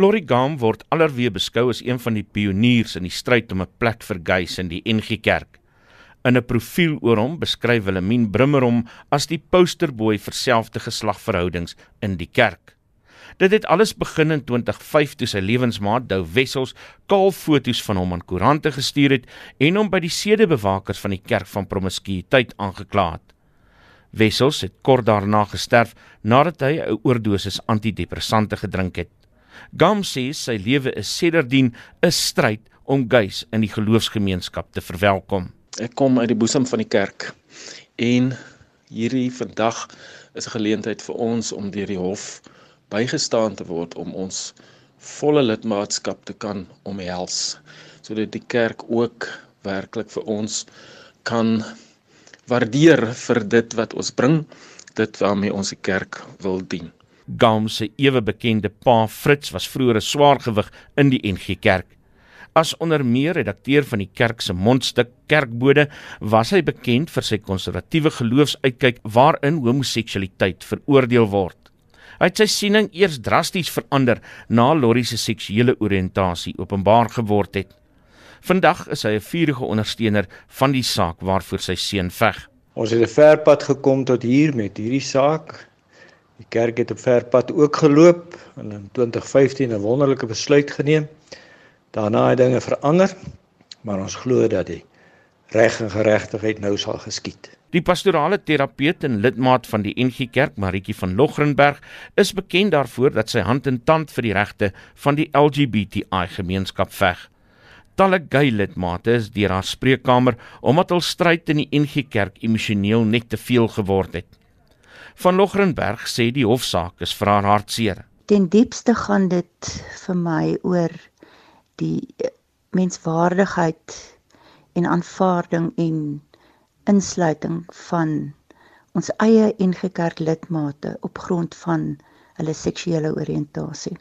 Lori Gam word alreeds beskou as een van die pioniers in die stryd om 'n plek vir gays in die NG Kerk. In 'n profiel oor hom beskryf Willemien Brimmer hom as die posterboy vir selfde geslagverhoudings in die kerk. Dit het alles begin in 2005 toe sy lewensmaat Dou Wessels kaal foto's van hom aan koerante gestuur het en hom by die sedebewakers van die kerk van promiskuïteit aangekla het. Wessels het kort daarna gesterf nadat hy 'n oordosis antidepressante gedrink het. Gam sê sy lewe is sedertdien 'n stryd om gays in die geloofsgemeenskap te verwelkom. Ek kom uit die boesem van die kerk en hierdie vandag is 'n geleentheid vir ons om deur die hof bygestaan te word om ons volle lidmaatskap te kan omhels sodat die kerk ook werklik vir ons kan waardeer vir dit wat ons bring dit waarmee ons die kerk wil dien Gam se ewe bekende pa Fritz was vroeër 'n swaar gewig in die NG Kerk. As onder meer redakteur van die kerk se mondstuk Kerkbode, was hy bekend vir sy konservatiewe geloofsuitkyk waarin homoseksualiteit veroordeel word. Hy het sy siening eers drasties verander na Lori se seksuele oriëntasie openbaar geword het. Vandag is hy 'n vurige ondersteuner van die saak waarvoor sy seun veg. Ons het 'n ver pad gekom tot hier met hierdie saak Die kerk het op ver pad ook geloop en in 2015 'n wonderlike besluit geneem. Daarna het dinge verander, maar ons glo dat die reg en geregtigheid nou sal geskied. Die pastorale terapeut en lidmaat van die NG Kerk, Maritjie van Logrenberg, is bekend daarvoor dat sy hand in tand vir die regte van die LGBTI gemeenskap veg. Talle gay lidmate is deur haar spreekkamer omdat hul stryd in die NG Kerk emosioneel net te veel geword het. Van Logrenberg sê die hofsaak is vir haar hartseer. Ten diepste gaan dit vir my oor die menswaardigheid en aanvaarding en insluiting van ons eie NG-kerk lidmate op grond van hulle seksuele oriëntasie.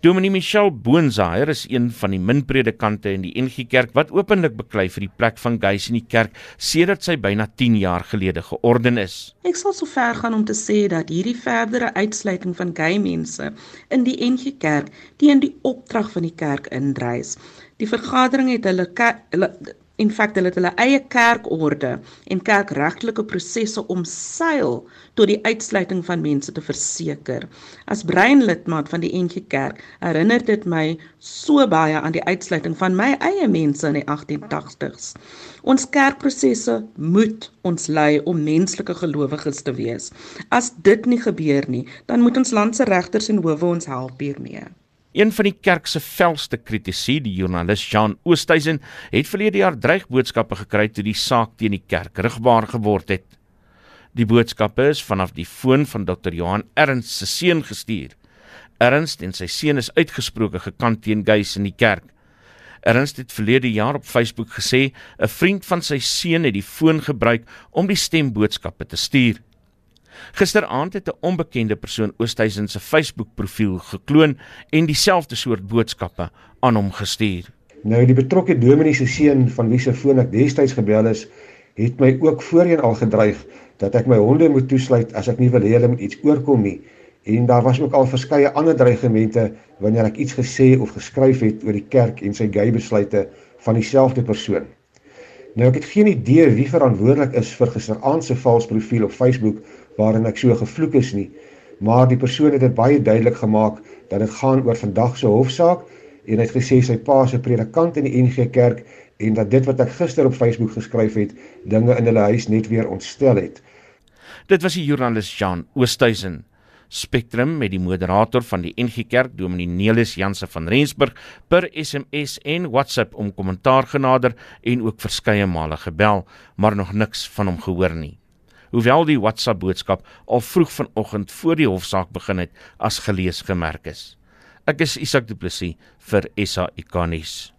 Dominee Michelle Boonsaier is een van die min predikante in die NG Kerk wat openlik beklei vir die plek van gays in die kerk sedert sy byna 10 jaar gelede georden is. Ek sal so ver gaan om te sê dat hierdie verdere uitsluiting van gay mense in die NG Kerk teen die opdrag van die kerk indrys. Die vergadering het hulle, hulle In feite hulle het hulle eie kerkorde en kerkregtelike prosesse omseil tot die uitsluiting van mense te verseker. As breinlidmaat van die NG Kerk herinner dit my so baie aan die uitsluiting van my eie mense in die 1880s. Ons kerkprosesse moet ons lei om menslike gelowiges te wees. As dit nie gebeur nie, dan moet ons land se regters en howe ons help hiermee. Een van die kerk se velste kritici, die joernalis Jean Oosthuizen, het verlede jaar dreigboodskappe gekry toe die saak teen die kerk rigbaar geword het. Die boodskappe is vanaf die foon van Dr. Johan Ernst se seun gestuur. Ernst en sy seun is uitgesproke gekant teen gays in die kerk. Ernst het verlede jaar op Facebook gesê 'n vriend van sy seun het die foon gebruik om die stemboodskappe te stuur. Gisteraand het 'n onbekende persoon Oosthuizen se Facebook-profiel gekloon en dieselfde soort boodskappe aan hom gestuur. Nou die betrokke dominee se seun van wie se foon ek destyds gebel is, het my ook voorheen al gedreig dat ek my honde moet toesluit as ek nie wil hê hulle moet iets oorkom nie. En daar was ook al verskeie ander dreigemente wanneer ek iets gesê of geskryf het oor die kerk en sy gay besluite van dieselfde persoon. Nou ek het geen idee wie verantwoordelik is vir gisteraand se vals profiel op Facebook waarin ek so gevloek is nie, maar die persoon het dit baie duidelik gemaak dat dit gaan oor vandag se hofsaak en hy het gesê sy pa 'n predikant in die NG Kerk en dat dit wat ek gister op Facebook geskryf het, dinge in hulle huis net weer ontstel het. Dit was die joernalis Jan Oosthuizen. Spectrum met die moderator van die NG Kerk Dominee Nelis Janse van Rensburg per SMS en WhatsApp om kommentaar genader en ook verskeie male gebel, maar nog niks van hom gehoor nie. Hoewel die WhatsApp boodskap al vroeg vanoggend voor die hofsaak begin het as gelees gemerk is. Ek is Isak Du Plessis vir SAK nuus.